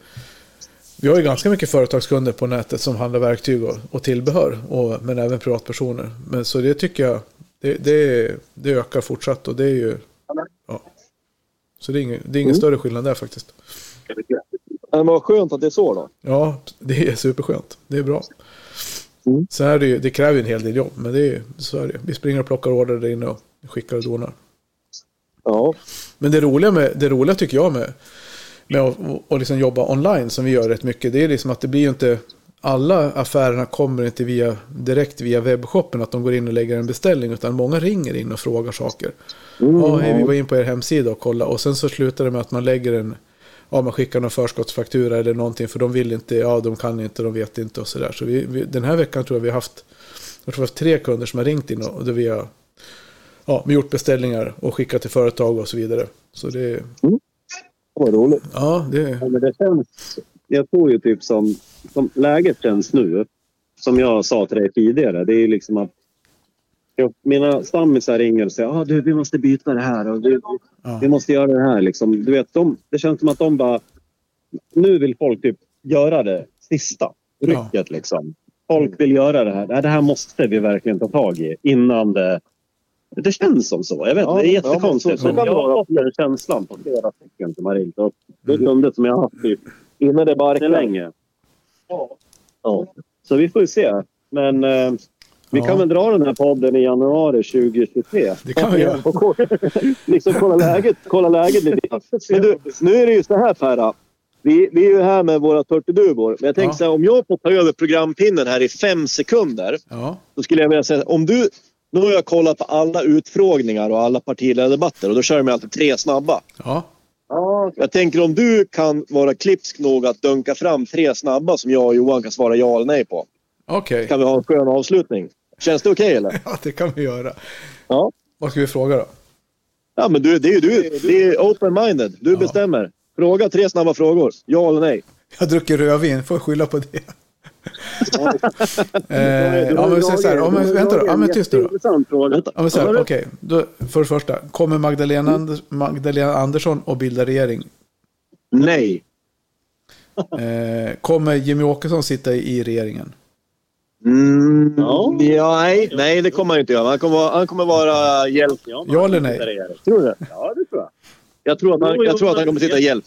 Vi har ju ganska mycket företagskunder på nätet som handlar verktyg och, och tillbehör. Och, men även privatpersoner. Men så det tycker jag, det, det, det ökar fortsatt och det är ju... Ja. Så det är ingen, det är ingen större skillnad där faktiskt. Men vad skönt att det är så då. Ja, det är superskönt. Det är bra. Mm. Sen är det ju, det kräver ju en hel del jobb. Men det är ju, så är det. Vi springer och plockar order där inne och skickar och donar. Ja. Men det roliga, med, det roliga tycker jag med, med att att liksom jobba online som vi gör rätt mycket. Det är liksom att det blir ju inte alla affärerna kommer inte via, direkt via webbshoppen att de går in och lägger en beställning. Utan många ringer in och frågar saker. ja, hej, vi var in på er hemsida och kolla. Och sen så slutar det med att man lägger en, ja man skickar någon förskottsfaktura eller någonting. För de vill inte, ja de kan inte, de vet inte och sådär. Så vi, vi, den här veckan tror jag vi har haft, jag tror vi har haft tre kunder som har ringt in och, och där vi har ja, gjort beställningar och skickat till företag och så vidare. Så det, Vad roligt. ja, det, Ja, men det känns, jag tror ju typ som, som läget känns nu, som jag sa till dig tidigare, det är ju liksom att jag, mina stammisar ringer och säger ah, du, vi måste byta det här och du, Ja. vi måste göra det här. Liksom. Du vet, de, det känns som att de bara... Nu vill folk typ göra det sista rycket. Liksom. Folk vill göra det här. Det här måste vi verkligen ta tag i innan det... Det känns som så. Jag vet, Ja, det är ja, jättekonstigt. men så- så men jag har fått den känslan på flera stycken som har ringt. Och det är kunder som jag har haft typ Innan det barkar. länge. Ja. Så vi får ju se. Men eh, vi Ja. kan väl dra den här podden i januari 2023. det kan vi göra. Liksom kolla läget, kolla läget lite. Men du, nu är det ju så här Ferra. Vi, vi är ju här med våra turturduvor. Men jag tänkte Ja. så här, om jag får ta över programpinnen här i fem sekunder. Ja, Då skulle jag vilja säga, om du... Nu har jag kollat på alla utfrågningar och alla partiledardebatter och då kör de alltid tre snabba. ja, Jag tänker om du kan vara klipsk nog att dunka fram tre snabba som jag och Johan kan svara ja eller nej på. okej. Kan vi ha en skön avslutning? Känns det okej eller? Ja, det kan vi göra. Ja. Vad ska vi fråga då? Ja men du, det är ju du. Det är open-minded. Du Ja. bestämmer. Fråga tre snabba frågor. Ja eller nej? Jag druckit rödvin, får jag skylla på det. Eh, ja, men så så här, ja, men, vänta då, ja, men tyst nu då. Fråga. Ja, men så här, okej, då, för det första. Kommer Magdalena, Anders, Magdalena Andersson att bilda regering? Nej. Eh, kommer Jimmy Åkesson sitta i, regeringen? Mm, Ja. nej, nej, det kommer han inte göra. Han kommer, vara- han kommer vara hjälp. Ja, Ja eller nej? Tror du det? Ja, det tror jag. Jag tror att han, jag tror att han kommer sitta i hjälp.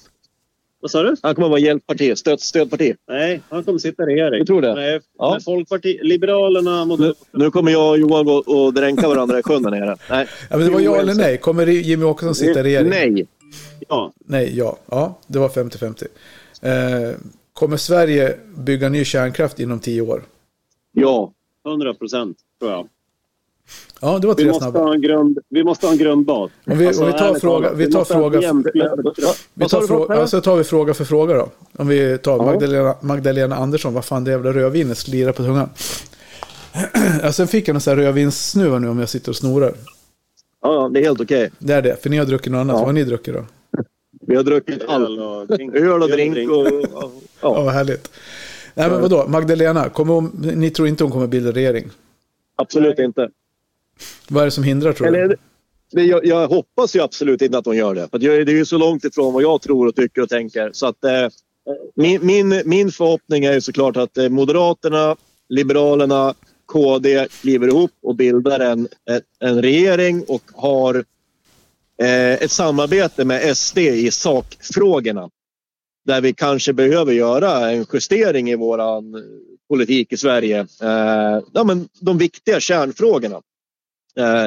Vad sa du? Han kommer vara hjälpparti. Stöd, stödparti. Nej, han kommer sitta i regering. Du tror det? Nej, Ja. Folkparti, Liberalerna, Nu, nu kommer jag och Johan gå och dränka varandra i sjön där nere. Nej. Ja, men det var ja eller nej. Kommer Jimmy Åkesson sitta i regeringen? Nej. Ja. Nej, ja. Ja, det var 50-50. Eh, kommer Sverige bygga ny kärnkraft inom tio år? Ja. 100 procent, tror jag. Ja, det var Vi tre måste, snabba. ha en grund, vi måste ha en grundbas. Om vi, om vi tar fråga, vi tar fråga, vi tar fråga, alltså tar vi fråga för fråga då. Om vi tar Ja. Magdalena, Magdalena Andersson, vad fan det jävla rödvinet slirar på tungan. ja, sen fick jag en sån här rödvinssnuva nu om jag sitter och snorar. Ja, det är helt okej. Det är det, för ni har druckit något annat. Ja. Vad har ni druckit då? Vi har druckit allt. Öl och drink. Öl och drink och... Ja, Ja, vad härligt. Nej, men vadå? Magdalena, kommer hon, ni tror inte hon kommer bilda regering? absolut inte. Vad är det som hindrar tror du? Men jag, jag hoppas ju absolut inte att hon gör det. För det är ju så långt ifrån vad jag tror och tycker och tänker. Så att, eh, min, min, min förhoppning är ju såklart att eh, Moderaterna, Liberalerna, KD kliver ihop och bildar en, en, en regering och har eh, ett samarbete med SD i sakfrågorna. Där vi kanske behöver göra en justering i våran politik i Sverige. Eh, ja, men de viktiga kärnfrågorna. Eh,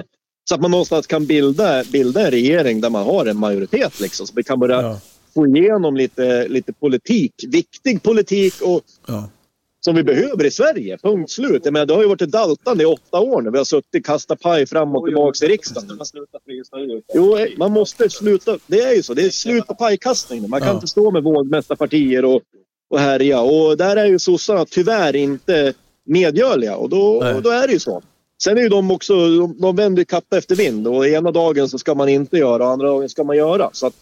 så att man någonstans kan bilda, bilda en regering där man har en majoritet. Liksom, så vi kan börja Ja, få igenom lite, lite politik. Viktig politik och ja. som vi behöver i Sverige. Punkt slut. Jag menar, det har ju varit ett daltande i åtta år nu. Vi har suttit kastat paj fram och tillbaka i riksdagen. Jo, man måste sluta. Det är ju så. Det är slut på pajkastning. Man kan Ja. inte stå med vågmästarpartier och, och härja. Och där är ju sossarna tyvärr inte medgörliga. Och då, och då är det ju så. Sen är ju de också, de, de vänder ju kappa efter vind. Och ena dagen så ska man inte göra och andra dagen ska man göra. Så att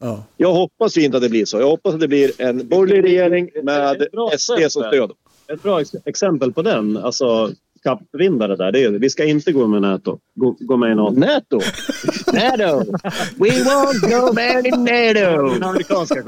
Ja. Jag hoppas ju inte att det blir så. Jag hoppas att det blir en borgerlig regering med SD som stöd. Ett bra ex- exempel på den, alltså kappvindare där, det är vi ska inte gå med NATO. Gå, gå med i NATO. NATO! NATO! We won't go back in NATO! Den amerikanska.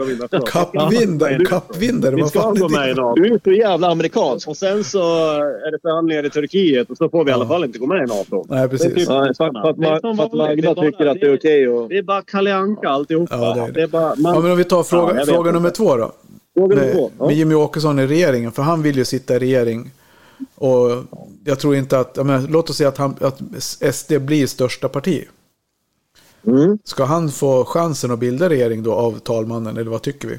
Kappvindare, kappvindare. Vi ska gå med i det? NATO. Du är så jävla amerikansk. Och sen så är det förhandlingar i Turkiet och så får vi i alla fall inte gå med i NATO. Nej, Det är precis. typ- Ja, för, för, att, Det är som för att. Magda Det tycker bara- att det är okej och... Det är bara Kalle Anka alltihopa. Ja, det är det. är bara, man, Ja, men om vi tar fråga, Ja, fråga nummer två då. Fråga nummer Med, två. Ja. med Jimmy Åkesson i regeringen. För han vill ju sitta i regering. Och jag tror inte att, menar, låt oss säga att, han, att SD blir största parti. Mm. Ska han få chansen att bilda regering då av talmannen, eller vad tycker vi?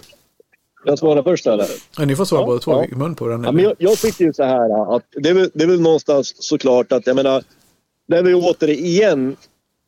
Jag svarar först eller? Ja, ni får svara Ja, båda två ja. i mun på den. Ja, men jag, jag tycker ju så här att det är, väl, det är väl någonstans såklart att jag menar, där vi återigen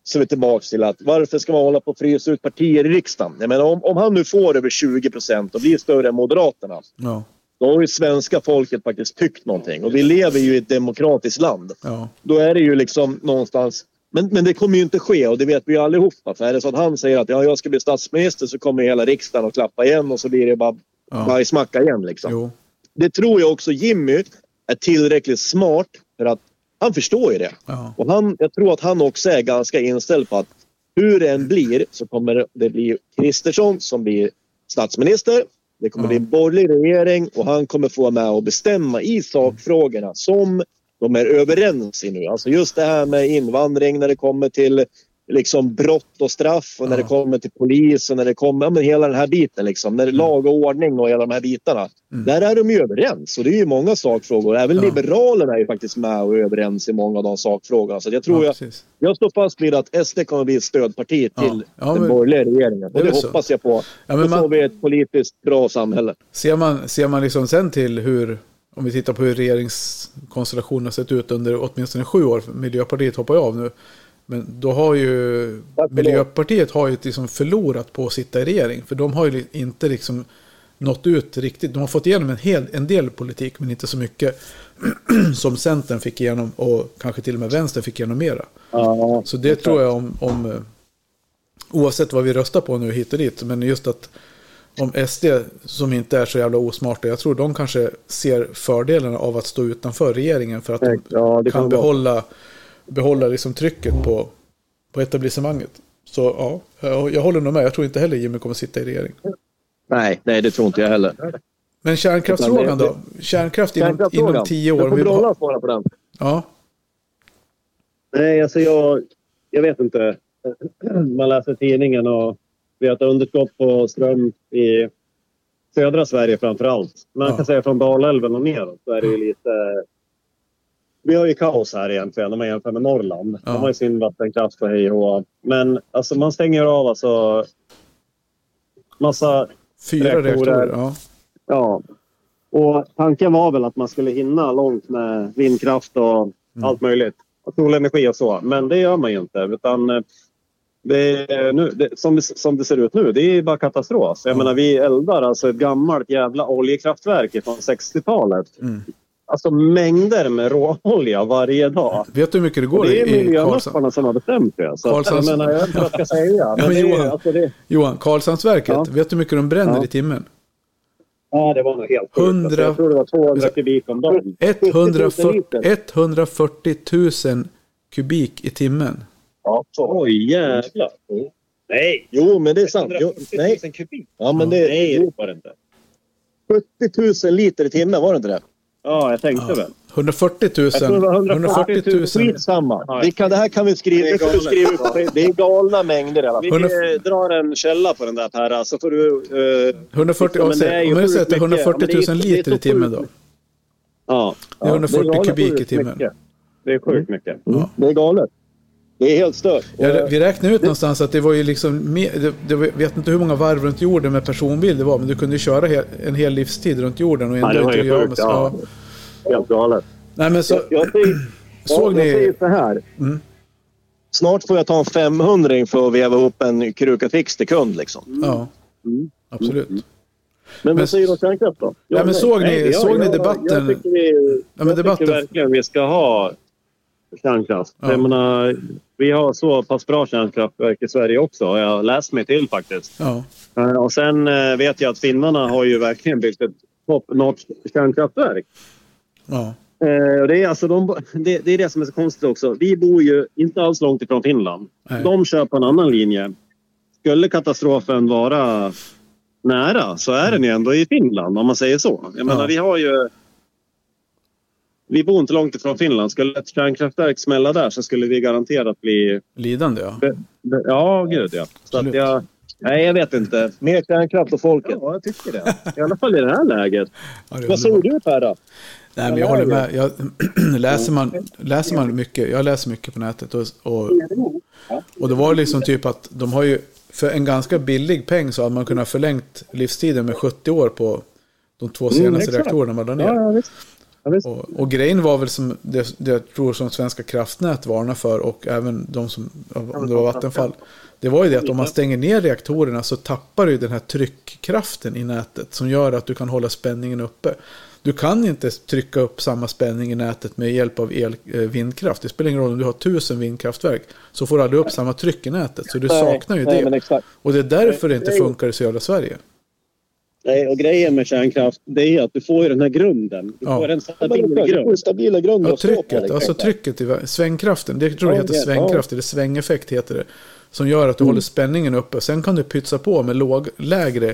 så är vi tillbaka till att varför ska man hålla på och frysa ut partier i riksdagen? Jag menar, om, om han nu får över 20 procent och blir större än Moderaterna, Ja, då har ju svenska folket faktiskt tyckt någonting. Och vi lever ju i ett demokratiskt land. ja, Då är det ju liksom någonstans... Men, men det kommer ju inte ske och det vet vi ju allihopa. För är det så att han säger att ja, jag ska bli statsminister så kommer hela riksdagen att klappa igen och så blir det bara Ja. bajsmacka igen. Liksom jo. det tror jag också Jimmy är tillräckligt smart för att han förstår ju det. Ja, Och han, jag tror att han också är ganska inställd på att hur det än blir så kommer det bli Kristersson som blir statsminister. Det kommer Ja. bli en borgerlig regering och han kommer få vara med och bestämma i sakfrågorna som de är överens i nu. Alltså just det här med invandring när det kommer till liksom brott och straff och när Ja. det kommer till polis och när det kommer, ja, men hela den här biten liksom. När det är lag och ordning och hela de här bitarna. Mm. Där är de ju överens och det är ju många sakfrågor. Även Ja. Liberalerna är ju faktiskt med och överens i många av de sakfrågorna. Så jag tror ja jag, jag står fast vid att SD kommer bli ett stödparti till Ja, den men- borgerliga regeringen. det Och det så. hoppas jag på. Ja, men Då man- får vi ett politiskt bra samhälle. Ser man, ser man liksom sen till hur, om vi tittar på hur regeringskonstellationen har sett ut under åtminstone sju år, Miljöpartiet hoppar ju av nu, men då har ju Miljöpartiet har ju liksom förlorat på att sitta i regering, för de har ju inte liksom nått ut riktigt. De har fått igenom en, hel, en del politik, men inte så mycket som Centern fick igenom och kanske till och med Vänstern fick igenom mera. Ja. Så det tror jag om, om eh, oavsett vad vi röstar på nu hit och dit, men just att om SD som inte är så jävla osmarta, jag tror de kanske ser fördelarna av att stå utanför regeringen för att de Ja, kan kan behålla, behålla liksom trycket på, på etablissemanget. Så ja, jag, håller nog med. Jag tror inte heller Jimmy kommer sitta i regering. Nej, nej, det tror inte jag heller. Men kärnkraftsfrågan då? Kärnkraft inom, inom tio år. Då får Brollan svara på den. ja, Nej, alltså jag, jag vet inte. Man läser tidningen och vi har ett underskott på ström i södra Sverige framför allt. Man Ja. kan säga från Dalälven och neråt så är det ju lite... Vi har ju kaos här egentligen om man jämför med Norrland. Ja. De har ju sin vattenkraft och hej och. Men alltså man stänger av alltså massa fyra Reaktorer. Ja. Ja. Och tanken var väl att man skulle hinna långt med vindkraft och Mm. allt möjligt. Och solenergi och så. Men det gör man ju inte. Utan eh, det, nu, det, som, det, som det ser ut nu, det är bara katastrof. Jag Ja. menar, vi eldar alltså ett gammalt jävla oljekraftverk från 60-talet. Mm. Alltså mängder med råolja varje dag. Vet du hur mycket det Och går det är i, i Karlshamn? som har bestämt det. Så jag menar, jag vet inte vad jag ska säga. Men men det, är- Johan. alltså det, Johan, Karlshamnsverket, Ja. vet du hur mycket de bränner Ja. i timmen? ja, det var nog helt sjukt. Hundra- Alltså, Jag tror det var 200 kubik om dagen. 140, liter. 140 000 kubik i timmen. Ja, så. Oj, jävlar. Nej! Jo, men det är sant. Jo, nej. 000 kubik. Ja, men det Nej, det var det inte. 70 000 liter i timmen, var det inte det? Ja, jag tänkte väl. 140 000. Jag tror det var 140 140 000. Skitsamma. Ja. Vi kan, det här kan vi skriva, Det är det skriva upp. Det är galna mängder i alla fall. Vi 100 eh, drar en källa på den där Per, så får du... Eh, 140, Men om det är ju jag säger att det är sjukt mycket. 140 000 Men det är- liter i timmen då. ja. Det är 140 galet kubik i timmen. mycket. Det är sjukt mycket. Ja. Det är galet. Det är helt stört. Ja, vi räknade ut någonstans att det var ju liksom, var- vet inte hur många varv runt jorden med personbil det var, men du kunde ju köra en hel livstid runt jorden och Ja, ändå inte göra med ja. Ja. Helt galet. Nej men så, Jag, jag, säger, såg ja, jag säger ni... så här. Mm. Snart får jag ta en 500 för att veva upp en kruka fix till kund. Liksom. Ja, Mm. absolut. Men, Men- vad säger du om kärnkraft då? Ja, men såg ni, Nej, jag- såg ni jag- debatten? Jag tycker, vi, men jag debatten- tycker verkligen vi ska ha kärnkraft. Ja. Jag menar, Vi har så pass bra kärnkraftverk i Sverige också, har jag läst mig till faktiskt. Ja. Eh, Och sen eh, vet jag att finnarna har ju verkligen byggt ett top notch kärnkraftverk. Ja. Eh, det, är alltså de, det, det är det som är så konstigt också. Vi bor ju inte alls långt ifrån Finland. Nej. De kör på en annan linje. Skulle katastrofen vara nära så är den ju ändå i Finland om man säger så. Jag menar, vi har ju... Vi bor inte långt ifrån Finland. Skulle ett kärnkraftverk smälla där så skulle vi garanterat bli... Lidande ja. Ja, gud ja. Så att jag... Nej, jag vet inte. Mer kärnkraft och folket. Ja, jag tycker det. I alla fall i det här läget. ja det Vad underbart. du Per då? Nej, men jag håller med. Jag, läser, man, läser man mycket, jag läser mycket på nätet och, och, och det var liksom typ att de har ju för en ganska billig peng så hade man kunnat förlängt livstiden med 70 år på de två senaste exakt. reaktorerna man la ner. Ja, Och, och grejen var väl som det, det jag tror som Svenska kraftnät varnar för och även de som, om det var Vattenfall. Det var ju det att om man stänger ner reaktorerna så tappar du den här tryckkraften i nätet som gör att du kan hålla spänningen uppe. Du kan inte trycka upp samma spänning i nätet med hjälp av el, eh, vindkraft. Det spelar ingen roll om du har tusen vindkraftverk. Så får du aldrig upp samma tryck i nätet. Så du saknar ju det. Och det är därför det inte funkar i södra Sverige. Nej, och grejen med kärnkraft det är att du får ju den här grunden. Du Ja. får en Ja, stabil är grund. stabila grunder Ja, stå på, trycket, liksom. alltså trycket i vä- svängkraften. Det tror jag Ja, heter ja, svängkraft, eller svängeffekt heter det. Som gör att du håller spänningen uppe. Sen kan du pytsa på med låg, lägre,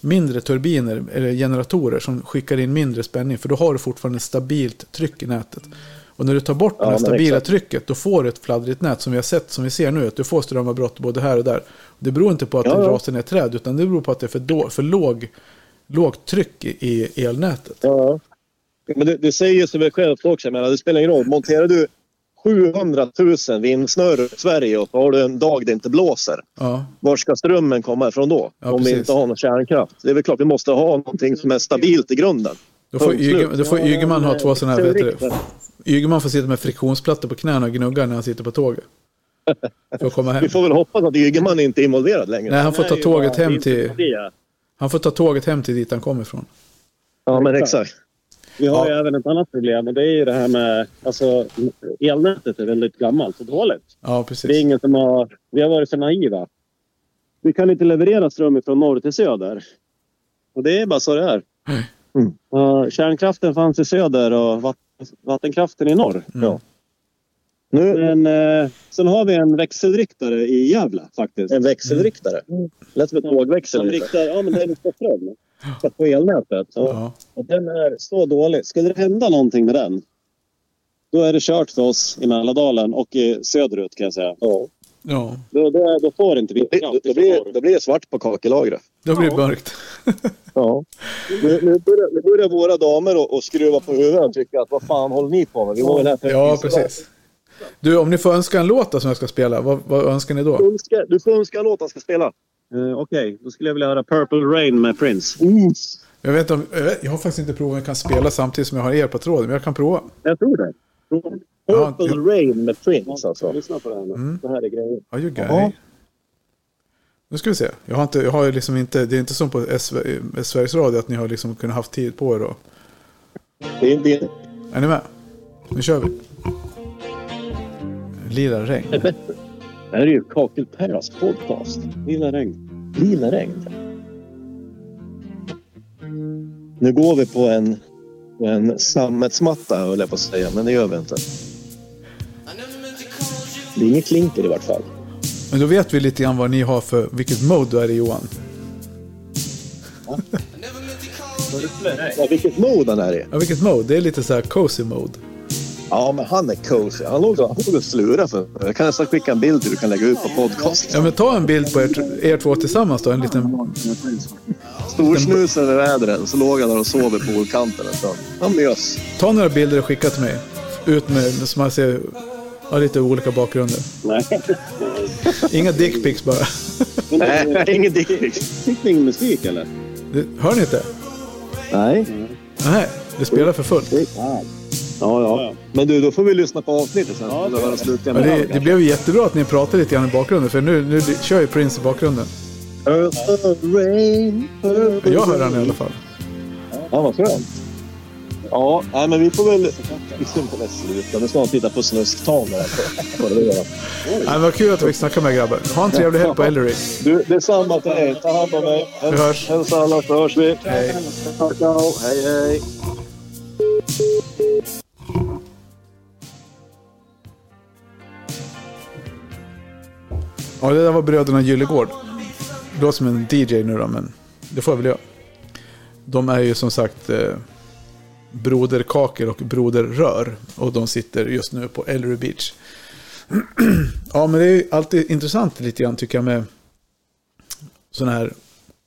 mindre turbiner eller generatorer som skickar in mindre spänning. För då har du fortfarande ett stabilt tryck i nätet. Och när du tar bort det här men stabila trycket då får du ett fladdrigt nät som vi har sett, som vi ser nu. Att du får strömavbrott både här och där. Det beror inte på att Ja, det ja. rasar ner träd utan det beror på att det är för, då, för låg, lågt tryck i elnätet. Ja. Men du, du säger ju som dig själv också, jag menar, det spelar ingen roll. Monterar du 700 000 vindsnurror i Sverige och så har du en dag det inte blåser. Ja, Var ska strömmen komma ifrån då? Ja, om precis. vi inte har någon kärnkraft. Det är väl klart vi måste ha någonting som är stabilt i grunden. Då får. Yge, då Ygeman ha två sådana här, det? Ygeman får sitta med friktionsplattor på knäna och gnugga när han sitter på tåget. För att komma hem. Vi får väl hoppas att Ygeman inte är involverad längre. Nej, han får ta tåget hem till, han får ta tåget hem till dit han kommer ifrån. Ja, men exakt. Vi har Ja. ju även ett annat problem och det är ju det här med... Alltså, elnätet är väldigt gammalt och dåligt. Ja, Det är precis. ingen som har... Vi har varit för naiva. Vi kan inte leverera ström från norr till söder. Och det är bara så det är. Nej. Mm. Uh, kärnkraften fanns i söder och vatt, vattenkraften i norr. Mm. Ja. Nu, Men eh, sen har vi en växelriktare i Gävle faktiskt. en växelriktare. Lät som ett tågväxel. Som riktar, ja men den riktar ström. På elnätet. Och, Ja. och den är så dålig. Skulle det hända någonting med den. Då är det kört för oss i Mälardalen och i söderut kan jag säga. Ja. ja, Då, då, då får inte vi Då, kraft då, blir, då blir det svart på kakelagret. Då blir det mörkt. Ja. Nu, nu, börjar, nu börjar våra damer och, och skruva på huvudet och tycka att vad fan håller ni på med? Vi var väl här för Ja, precis. Du, om ni får önska en låt som jag ska spela, vad, vad önskar ni då? Du, önskar, du får önska en låt han ska spela. Eh, Okej, då skulle jag vilja höra Purple Rain med Prince. Jag, vet om, jag, vet, jag har faktiskt inte provat om jag kan spela samtidigt som jag har er på tråden, men jag kan prova. Jag tror det. Purple ja. Rain med Prince alltså. Lyssna på det här nu. Mm. Det här är grejen. Ja, you. Nu ska vi se. Jag har, inte, jag har liksom inte, det är inte som på SV, Sveriges Radio att ni har liksom kunnat haft tid på er. Och, Det är, det är, är ni med? Nu kör vi. Lila regn. Det här är ju Kakelperras podcast. Lilla regn. lila regn. Nu går vi på en, på en sammetsmatta höll jag på att säga, men det gör vi inte. Det är inget klinker i vart fall. Men då vet vi lite grann vad ni har för, vilket mode du är i Johan. Ja, vilket mode han är i. Ja, vilket mode? Det är lite så här cozy mode. Ja, men han är cozy. Han låg, han låg och slurade för Jag kan nästan skicka en bild till du kan lägga ut på podcast. Ja, men ta en bild på er, er två tillsammans då. En liten... Storsnus över vädren, så låg han där och sov i poolkanten en stund. Han mös. Ta några bilder och skicka till mig. Ut med, så man ser ja, lite olika bakgrunder. Nej. Inga dickpics bara. Nej, ingen dickpics. Fick ni ingen musik eller? Det, hör ni inte? Nej. Nej, det spelar för fullt. Ja, Ja. Men du, då får vi lyssna på avsnittet sen. Ja, det- det, det blev ju jättebra att ni pratade lite grann i bakgrunden. För nu, nu kör ju Prince i bakgrunden. Rain, Jag hör han i alla fall. Ja, vad skönt. Ja, nej, men vi får väl... Vi ska inte sluta. Nu ska man titta på där. Nej, vad kul att vi fick snacka med grabbar. Ha en trevlig helg på Ellery. Du, detsamma till dig. Ta hand om dig. Vi hörs. Hälsa alla så hörs vi. Hej. Ciao, ciao. Hej, hej. Ja, det där var bröderna Gyllegård. Det låter som en DJ nu då, men det får jag väl göra. De är ju som sagt broderkakor Broder och Broder Rör. Och de sitter just nu på Ellery Beach. ja, men det är alltid intressant lite grann tycker jag med sådana här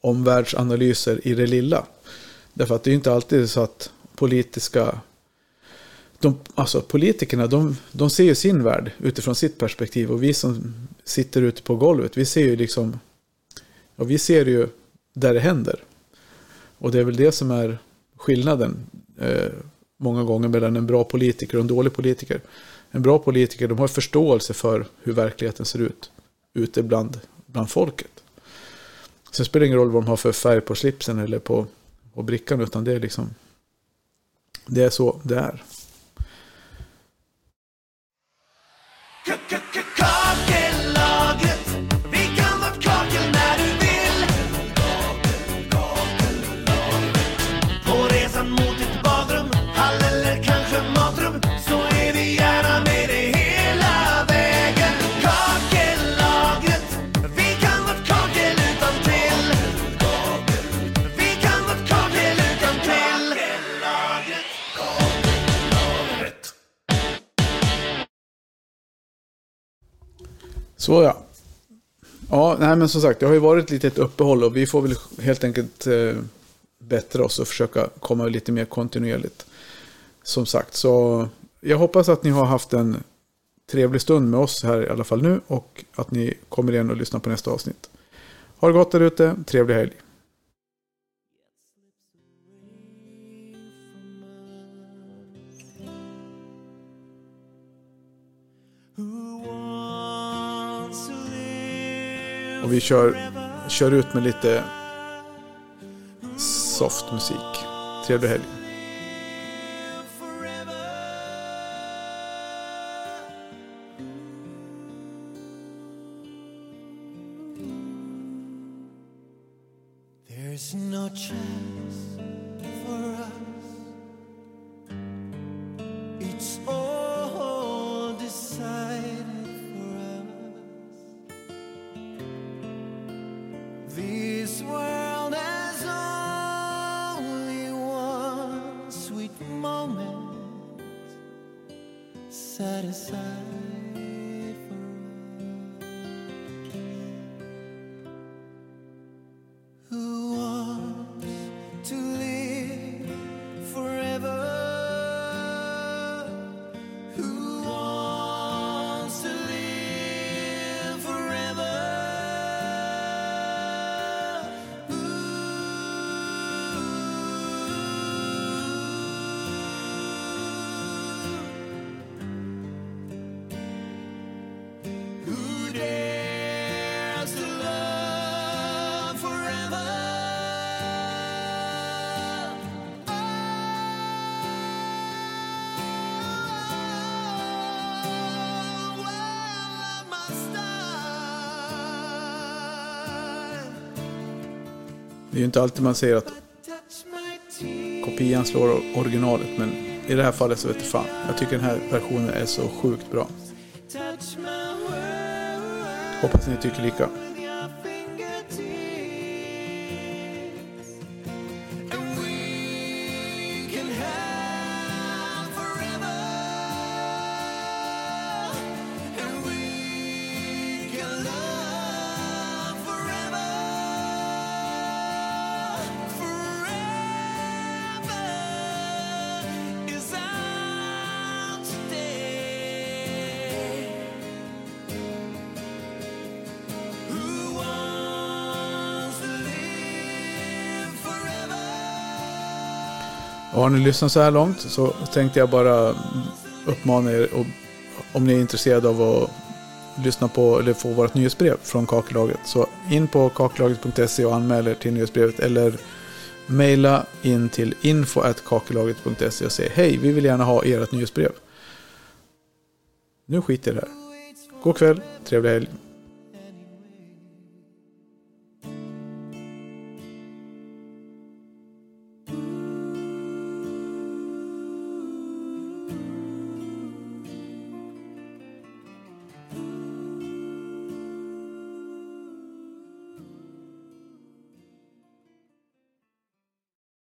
omvärldsanalyser i det lilla. Därför att det är inte alltid så att politiska... De, alltså politikerna, de, de ser ju sin värld utifrån sitt perspektiv. Och vi som sitter ute på golvet, vi ser ju liksom... Ja, vi ser ju där det händer. Och det är väl det som är skillnaden eh, många gånger mellan en bra politiker och en dålig politiker. En bra politiker, de har förståelse för hur verkligheten ser ut ute bland, bland folket. Sen spelar det ingen roll vad de har för färg på slipsen eller på, på brickan, utan det är liksom... Det är så det är. Så ja. Ja, nej men som sagt, det har ju varit ett litet uppehåll och vi får väl helt enkelt eh, bättra oss och försöka komma lite mer kontinuerligt. Som sagt, så jag hoppas att ni har haft en trevlig stund med oss här i alla fall nu och att ni kommer igen och lyssnar på nästa avsnitt. Ha det gott där ute, trevlig helg. Och vi kör, kör ut med lite soft musik. Trevlig helg. There's no chance ju inte alltid man säger att kopian slår originalet, men i det här fallet så vet jag fan. Jag tycker den här versionen är så sjukt bra. Hoppas ni tycker lika. Har ni lyssnat så här långt så tänkte jag bara uppmana er och, om ni är intresserade av att lyssna på eller få vårt nyhetsbrev från Kakelaget. Så in på kakelaget.se och anmäl er till nyhetsbrevet eller mejla in till info.kakelaget.se och säg hej, vi vill gärna ha ert nyhetsbrev. Nu skiter jag i det här. God kväll, trevlig helg.